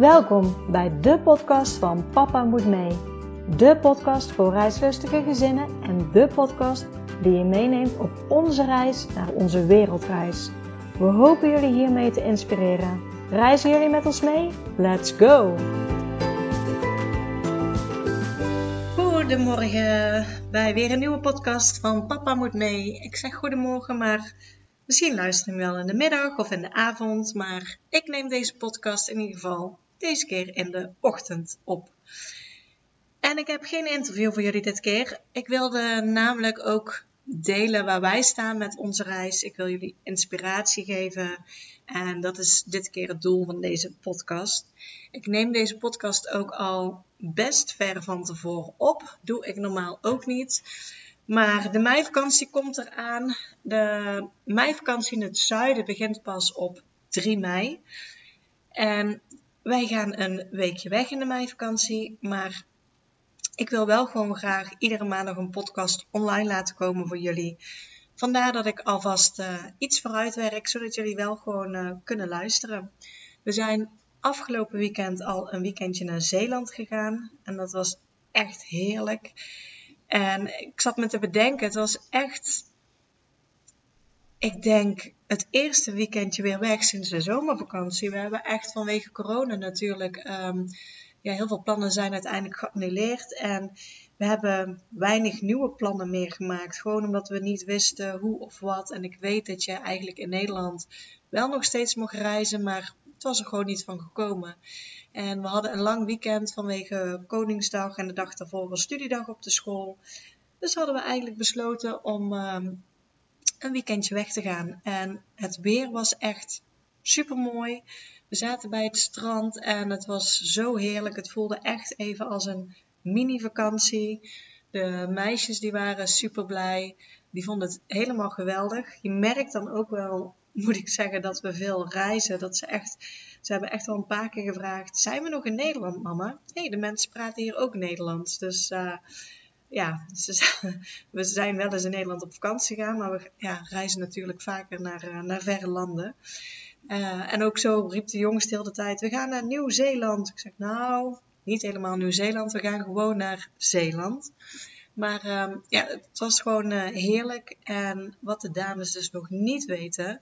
Welkom bij de podcast van Papa Moet Mee. De podcast voor reislustige gezinnen en de podcast die je meeneemt op onze reis naar onze wereldreis. We hopen jullie hiermee te inspireren. Reizen jullie met ons mee? Let's go! Goedemorgen bij weer een nieuwe podcast van Papa Moet Mee. Ik zeg goedemorgen, maar misschien luister je wel in de middag of in de avond. Maar ik neem deze podcast in ieder geval deze keer in de ochtend op. En ik heb geen interview voor jullie dit keer. Ik wilde namelijk ook delen waar wij staan met onze reis. Ik wil jullie inspiratie geven. En dat is dit keer het doel van deze podcast. Ik neem deze podcast ook al best ver van tevoren op. Doe ik normaal ook niet. Maar de meivakantie komt eraan. De meivakantie in het zuiden begint pas op 3 mei. En wij gaan een weekje weg in de meivakantie. Maar ik wil wel gewoon graag iedere maandag een podcast online laten komen voor jullie. Vandaar dat ik alvast uh, iets vooruit werk, zodat jullie wel gewoon uh, kunnen luisteren. We zijn afgelopen weekend al een weekendje naar Zeeland gegaan. En dat was echt heerlijk. En ik zat me te bedenken, het was echt, ik denk, het eerste weekendje weer weg sinds de zomervakantie. We hebben echt vanwege corona natuurlijk um, ja, heel veel plannen zijn uiteindelijk geannuleerd. En we hebben weinig nieuwe plannen meer gemaakt. Gewoon omdat we niet wisten hoe of wat. En ik weet dat je eigenlijk in Nederland wel nog steeds mocht reizen, maar het was er gewoon niet van gekomen. En we hadden een lang weekend vanwege Koningsdag en de dag daarvoor was studiedag op de school. Dus hadden we eigenlijk besloten om um, een weekendje weg te gaan. En het weer was echt super mooi. We zaten bij het strand en het was zo heerlijk. Het voelde echt even als een mini-vakantie. De meisjes die waren super blij. Die vonden het helemaal geweldig. Je merkt dan ook wel, moet ik zeggen, dat we veel reizen. Dat ze echt, ze hebben echt al een paar keer gevraagd: zijn we nog in Nederland, mama? Nee, de mensen praten hier ook Nederlands. Dus uh, ja, we zijn wel eens in Nederland op vakantie gegaan, maar we ja, reizen natuurlijk vaker naar, uh, naar verre landen. Uh, en ook zo riep de jongste heel de tijd: we gaan naar Nieuw-Zeeland. Ik zeg: Nou, niet helemaal Nieuw-Zeeland, we gaan gewoon naar Zeeland. Maar uh, ja, het was gewoon uh, heerlijk. En wat de dames dus nog niet weten,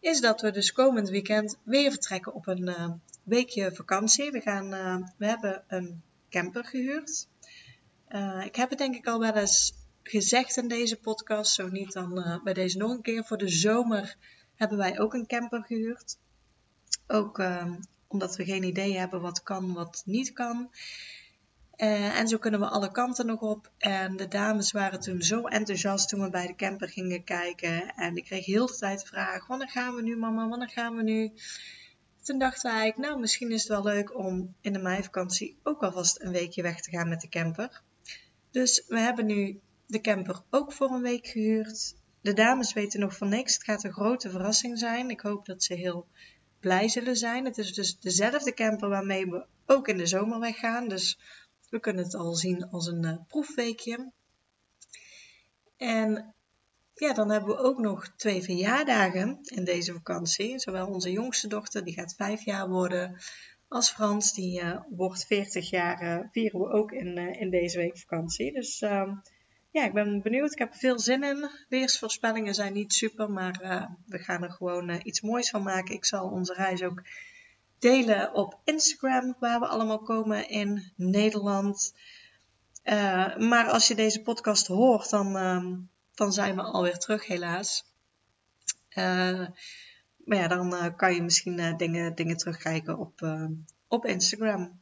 is dat we dus komend weekend weer vertrekken op een weekje vakantie. We, gaan, we hebben een camper gehuurd. Ik heb het denk ik al wel eens gezegd in deze podcast, zo niet dan bij deze nog een keer. Voor de zomer hebben wij ook een camper gehuurd. Ook ehm, omdat we geen idee hebben wat kan, wat niet kan. Uh, en zo kunnen we alle kanten nog op. En de dames waren toen zo enthousiast toen we bij de camper gingen kijken. En ik kreeg heel de tijd de vraag: wanneer gaan we nu, mama? Wanneer gaan we nu? Toen dachten wij, nou, misschien is het wel leuk om in de meivakantie ook alvast een weekje weg te gaan met de camper. Dus we hebben nu de camper ook voor een week gehuurd. De dames weten nog van niks. Het gaat een grote verrassing zijn. Ik hoop dat ze heel blij zullen zijn. Het is dus dezelfde camper waarmee we ook in de zomer weggaan. Dus we kunnen het al zien als een uh, proefweekje. En ja, dan hebben we ook nog twee verjaardagen in deze vakantie. Zowel onze jongste dochter, die gaat vijf jaar worden, als Frans, die uh, wordt 40 jaar, uh, vieren we ook in, in deze week vakantie. Dus ehm, ja, ik ben benieuwd. Ik heb er veel zin in. Weersvoorspellingen zijn niet super, maar we gaan er gewoon iets moois van maken. Ik zal onze reis ook delen op Instagram, waar we allemaal komen in Nederland. Maar als je deze podcast hoort, dan, dan zijn we alweer terug, helaas. Maar ja, dan kan je misschien dingen, dingen terugkijken op, op Instagram.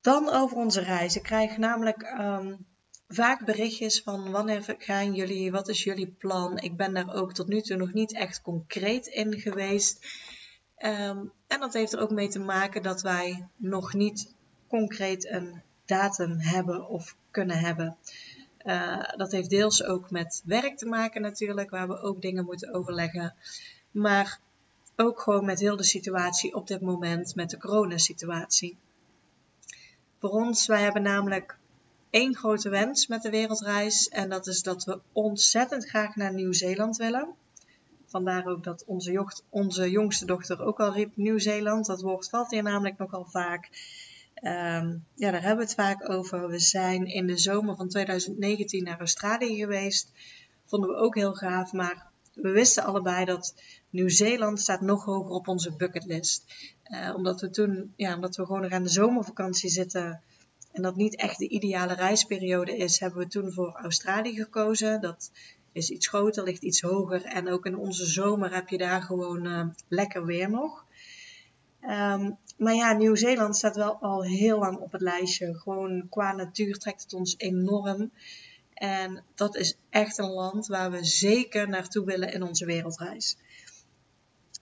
Dan over onze reis. Ik krijg namelijk um, vaak berichtjes van wanneer gaan jullie, wat is jullie plan? Ik ben daar ook tot nu toe nog niet echt concreet in geweest. Um, en dat heeft er ook mee te maken dat wij nog niet concreet een datum hebben of kunnen hebben. Uh, dat heeft deels ook met werk te maken natuurlijk, waar we ook dingen moeten overleggen. Maar ook gewoon met heel de situatie op dit moment, met de coronasituatie. Voor ons, wij hebben namelijk één grote wens met de wereldreis. En dat is dat we ontzettend graag naar Nieuw-Zeeland willen. vandaar ook dat onze, onze jongste dochter ook al riep Nieuw-Zeeland. Dat woord valt hier namelijk nogal vaak. Um, ja, daar hebben we het vaak over. We zijn in de zomer van 2019 naar Australië geweest. Vonden we ook heel gaaf, maar we wisten allebei dat Nieuw-Zeeland staat nog hoger op onze bucketlist. Uh, omdat we toen, ja, omdat we gewoon nog aan de zomervakantie zitten en dat niet echt de ideale reisperiode is, hebben we toen voor Australië gekozen. Dat is iets groter, ligt iets hoger en ook in onze zomer heb je daar gewoon uh, lekker weer nog. Um, maar ja, Nieuw-Zeeland staat wel al heel lang op het lijstje. Gewoon qua natuur trekt het ons enorm. En dat is echt een land waar we zeker naartoe willen in onze wereldreis.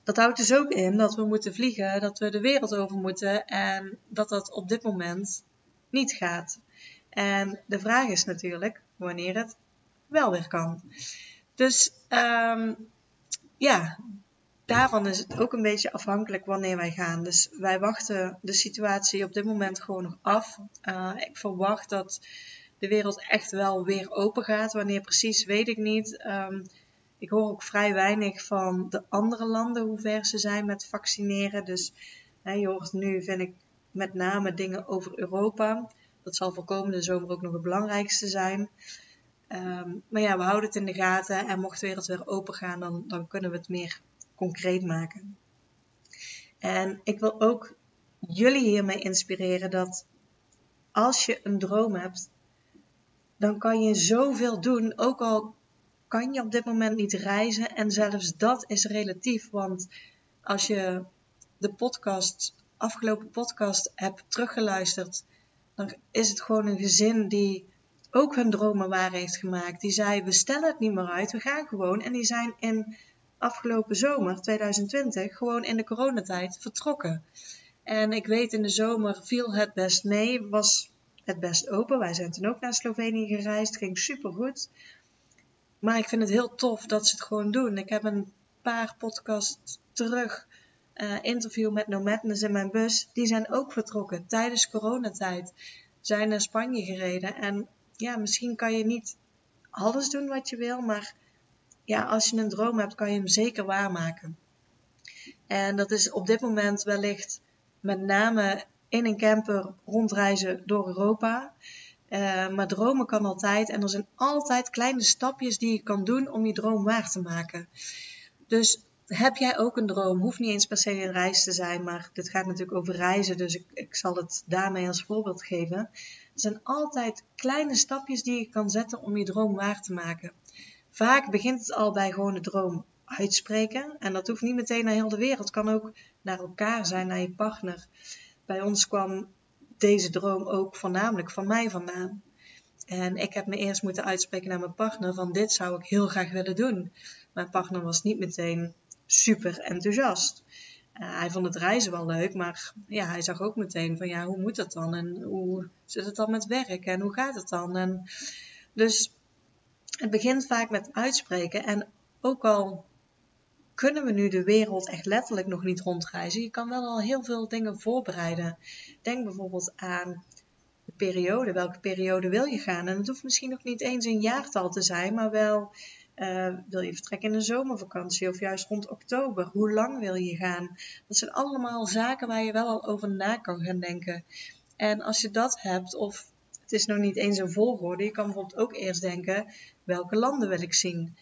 Dat houdt dus ook in dat we moeten vliegen, dat we de wereld over moeten en dat dat op dit moment niet gaat. En de vraag is natuurlijk wanneer het wel weer kan. Dus um, ja, daarvan is het ook een beetje afhankelijk wanneer wij gaan. Dus wij wachten de situatie op dit moment gewoon nog af. Uh, ik verwacht dat de wereld echt wel weer open gaat. Wanneer precies, weet ik niet. Um, ik hoor ook vrij weinig van de andere landen hoe ver ze zijn met vaccineren. Dus hè, je hoort nu, vind ik, met name dingen over Europa. Dat zal voor komende zomer ook nog het belangrijkste zijn. Um, maar ja, we houden het in de gaten. En mocht de wereld weer open gaan, dan, dan kunnen we het meer concreet maken. En ik wil ook jullie hiermee inspireren dat als je een droom hebt, dan kan je zoveel doen, ook al kan je op dit moment niet reizen. En zelfs dat is relatief, want als je de podcast, afgelopen podcast hebt teruggeluisterd, dan is het gewoon een gezin die ook hun dromen waar heeft gemaakt. Die zei: We stellen het niet meer uit, we gaan gewoon. En die zijn in afgelopen zomer 2020 gewoon in de coronatijd vertrokken. En ik weet in de zomer viel het best mee, was het best open. Wij zijn toen ook naar Slovenië gereisd, ging super goed. Maar ik vind het heel tof dat ze het gewoon doen. Ik heb een paar podcasts terug uh, interview met No Madness in mijn bus. Die zijn ook vertrokken tijdens coronatijd. Zijn naar Spanje gereden. En ja, misschien kan je niet alles doen wat je wil, maar ja, als je een droom hebt, kan je hem zeker waarmaken. En dat is op dit moment wellicht met name in een camper rondreizen door Europa. Uh, maar dromen kan altijd en er zijn altijd kleine stapjes die je kan doen om je droom waar te maken. Dus heb jij ook een droom? Hoeft niet eens per se een reis te zijn, maar dit gaat natuurlijk over reizen, dus ik, ik zal het daarmee als voorbeeld geven. Er zijn altijd kleine stapjes die je kan zetten om je droom waar te maken. Vaak begint het al bij gewoon de droom uitspreken. En dat hoeft niet meteen naar heel de wereld. Het kan ook naar elkaar zijn, naar je partner. Bij ons kwam deze droom ook voornamelijk van mij vandaan. En ik heb me eerst moeten uitspreken naar mijn partner van dit zou ik heel graag willen doen. Mijn partner was niet meteen super enthousiast. Uh, hij vond het reizen wel leuk, maar ja, hij zag ook meteen van ja, hoe moet dat dan? En hoe zit het dan met werk? En hoe gaat het dan? En dus het begint vaak met uitspreken. En ook al kunnen we nu de wereld echt letterlijk nog niet rondreizen, je kan wel al heel veel dingen voorbereiden. Denk bijvoorbeeld aan de periode. Welke periode wil je gaan? En het hoeft misschien nog niet eens een jaartal te zijn, maar wel uh, wil je vertrekken in de zomervakantie of juist rond oktober? Hoe lang wil je gaan? Dat zijn allemaal zaken waar je wel al over na kan gaan denken. En als je dat hebt, of het is nog niet eens een volgorde. Je kan bijvoorbeeld ook eerst denken: welke landen wil ik zien?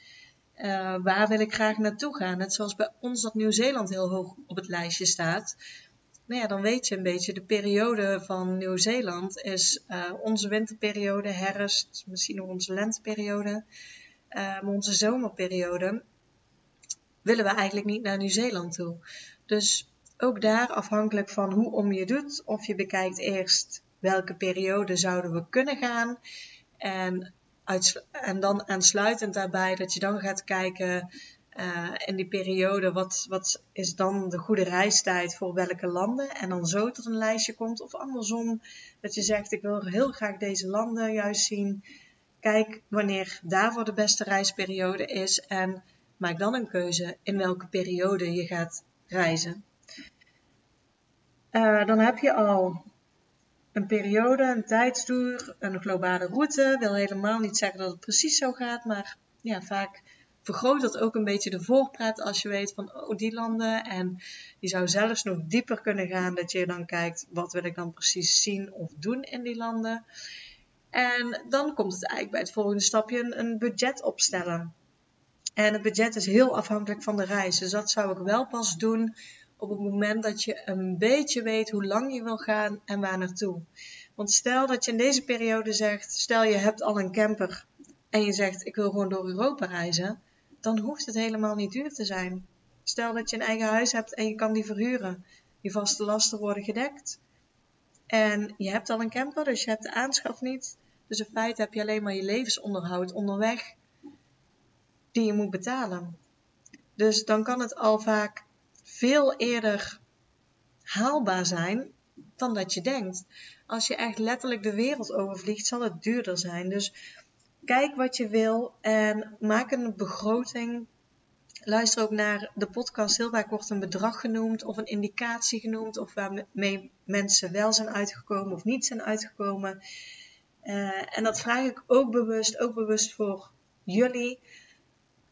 Uh, waar wil ik graag naartoe gaan? Net zoals bij ons dat Nieuw-Zeeland heel hoog op het lijstje staat. Nou ja, dan weet je een beetje, de periode van Nieuw-Zeeland is uh, onze winterperiode, herfst, misschien nog onze lenteperiode, uh, onze zomerperiode willen we eigenlijk niet naar Nieuw-Zeeland toe. Dus ook daar afhankelijk van hoe om je doet, of je bekijkt eerst welke periode zouden we kunnen gaan. En, en dan aansluitend daarbij dat je dan gaat kijken uh, in die periode, wat, wat is dan de goede reistijd voor welke landen? En dan zo tot een lijstje komt. Of andersom, dat je zegt, ik wil heel graag deze landen juist zien. Kijk wanneer daarvoor de beste reisperiode is en maak dan een keuze in welke periode je gaat reizen. Uh, dan heb je al een periode, een tijdstoer, een globale route. Wil helemaal niet zeggen dat het precies zo gaat, maar ja, vaak vergroot dat ook een beetje de voorpret als je weet van oh, die landen. En je zou zelfs nog dieper kunnen gaan dat je dan kijkt wat wil ik dan precies zien of doen in die landen. En dan komt het eigenlijk bij het volgende stapje een budget opstellen. En het budget is heel afhankelijk van de reis. Dus dat zou ik wel pas doen op het moment dat je een beetje weet hoe lang je wil gaan en waar naartoe. Want stel dat je in deze periode zegt, stel je hebt al een camper en je zegt ik wil gewoon door Europa reizen, dan hoeft het helemaal niet duur te zijn. Stel dat je een eigen huis hebt en je kan die verhuren. Je vaste lasten worden gedekt. En je hebt al een camper, dus je hebt de aanschaf niet. Dus in feite heb je alleen maar je levensonderhoud onderweg die je moet betalen. Dus dan kan het al vaak veel eerder haalbaar zijn dan dat je denkt. Als je echt letterlijk de wereld overvliegt, zal het duurder zijn. Dus kijk wat je wil en maak een begroting. Luister ook naar de podcast. Heel vaak wordt een bedrag genoemd of een indicatie genoemd. Of waarmee mensen wel zijn uitgekomen of niet zijn uitgekomen. Uh, en dat vraag ik ook bewust, ook bewust voor jullie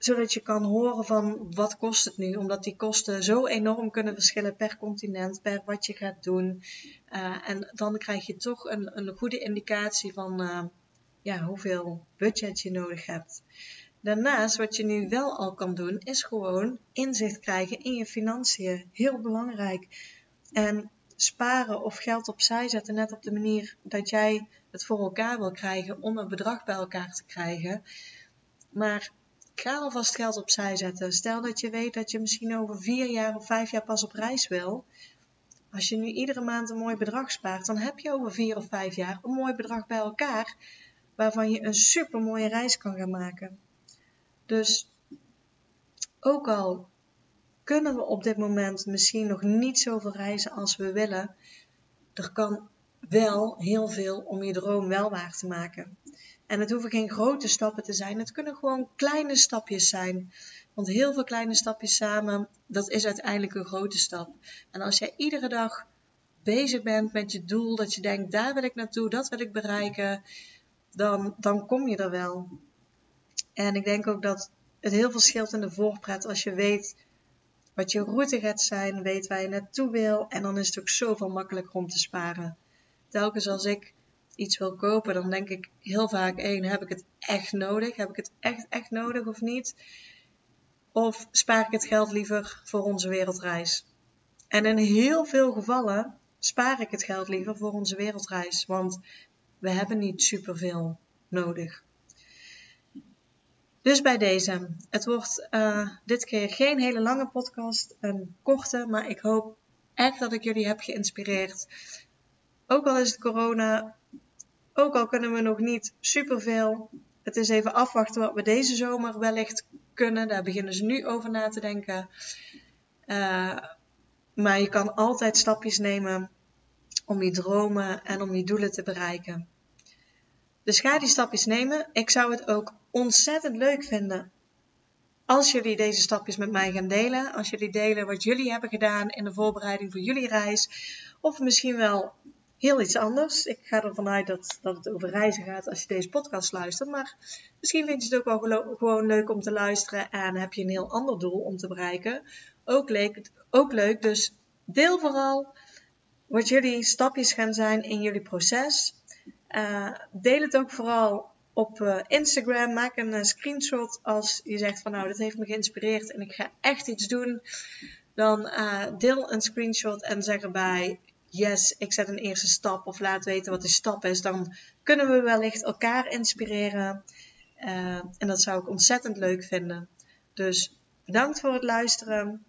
zodat je kan horen van wat kost het nu. Omdat die kosten zo enorm kunnen verschillen per continent, per wat je gaat doen. Uh, en dan krijg je toch een, een goede indicatie van uh, ja, hoeveel budget je nodig hebt. Daarnaast, wat je nu wel al kan doen, is gewoon inzicht krijgen in je financiën. Heel belangrijk. En sparen of geld opzij zetten, net op de manier dat jij het voor elkaar wil krijgen om een bedrag bij elkaar te krijgen. Maar ga alvast geld opzij zetten. Stel dat je weet dat je misschien over vier jaar of vijf jaar pas op reis wil. Als je nu iedere maand een mooi bedrag spaart, dan heb je over vier of vijf jaar een mooi bedrag bij elkaar, waarvan je een super mooie reis kan gaan maken. Dus ook al kunnen we op dit moment misschien nog niet zoveel reizen als we willen, er kan wel heel veel om je droom wel waar te maken. En het hoeven geen grote stappen te zijn. Het kunnen gewoon kleine stapjes zijn. Want heel veel kleine stapjes samen, dat is uiteindelijk een grote stap. En als jij iedere dag bezig bent met je doel, dat je denkt, daar wil ik naartoe, dat wil ik bereiken, dan, dan kom je er wel. En ik denk ook dat het heel veel scheelt in de voorpret als je weet wat je route gaat zijn, weet waar je naartoe wil. En dan is het ook zoveel makkelijker om te sparen. Telkens als ik iets wil kopen, dan denk ik heel vaak: één, heb ik het echt nodig? Heb ik het echt, echt nodig of niet? Of spaar ik het geld liever voor onze wereldreis? En in heel veel gevallen spaar ik het geld liever voor onze wereldreis, want we hebben niet superveel nodig. Dus bij deze. Het wordt uh, dit keer geen hele lange podcast, een korte, maar ik hoop echt dat ik jullie heb geïnspireerd. Ook al is het corona, ook al kunnen we nog niet superveel. Het is even afwachten wat we deze zomer wellicht kunnen. Daar beginnen ze nu over na te denken. Uh, maar je kan altijd stapjes nemen om je dromen en om je doelen te bereiken. Dus ga die stapjes nemen. Ik zou het ook ontzettend leuk vinden als jullie deze stapjes met mij gaan delen. Als jullie delen wat jullie hebben gedaan in de voorbereiding voor jullie reis. Of misschien wel heel iets anders. Ik ga ervan uit dat, dat het over reizen gaat als je deze podcast luistert. Maar misschien vind je het ook wel gewoon leuk om te luisteren en heb je een heel ander doel om te bereiken. Ook leuk, ook leuk. Dus deel vooral wat jullie stapjes gaan zijn in jullie proces. Uh, deel het ook vooral op uh, Instagram. Maak een uh, screenshot als je zegt van nou, dit heeft me geïnspireerd en ik ga echt iets doen. Dan deel een screenshot en zeg erbij yes, ik zet een eerste stap of laat weten wat die stap is, dan kunnen we wellicht elkaar inspireren. Uh, en dat zou ik ontzettend leuk vinden. Dus bedankt voor het luisteren.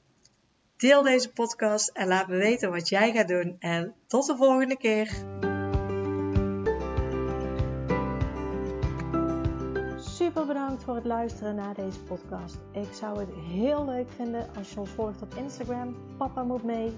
Deel deze podcast en laat me weten wat jij gaat doen. En tot de volgende keer. Super bedankt voor het luisteren naar deze podcast. Ik zou het heel leuk vinden als je ons volgt op Instagram. Papa moet mee.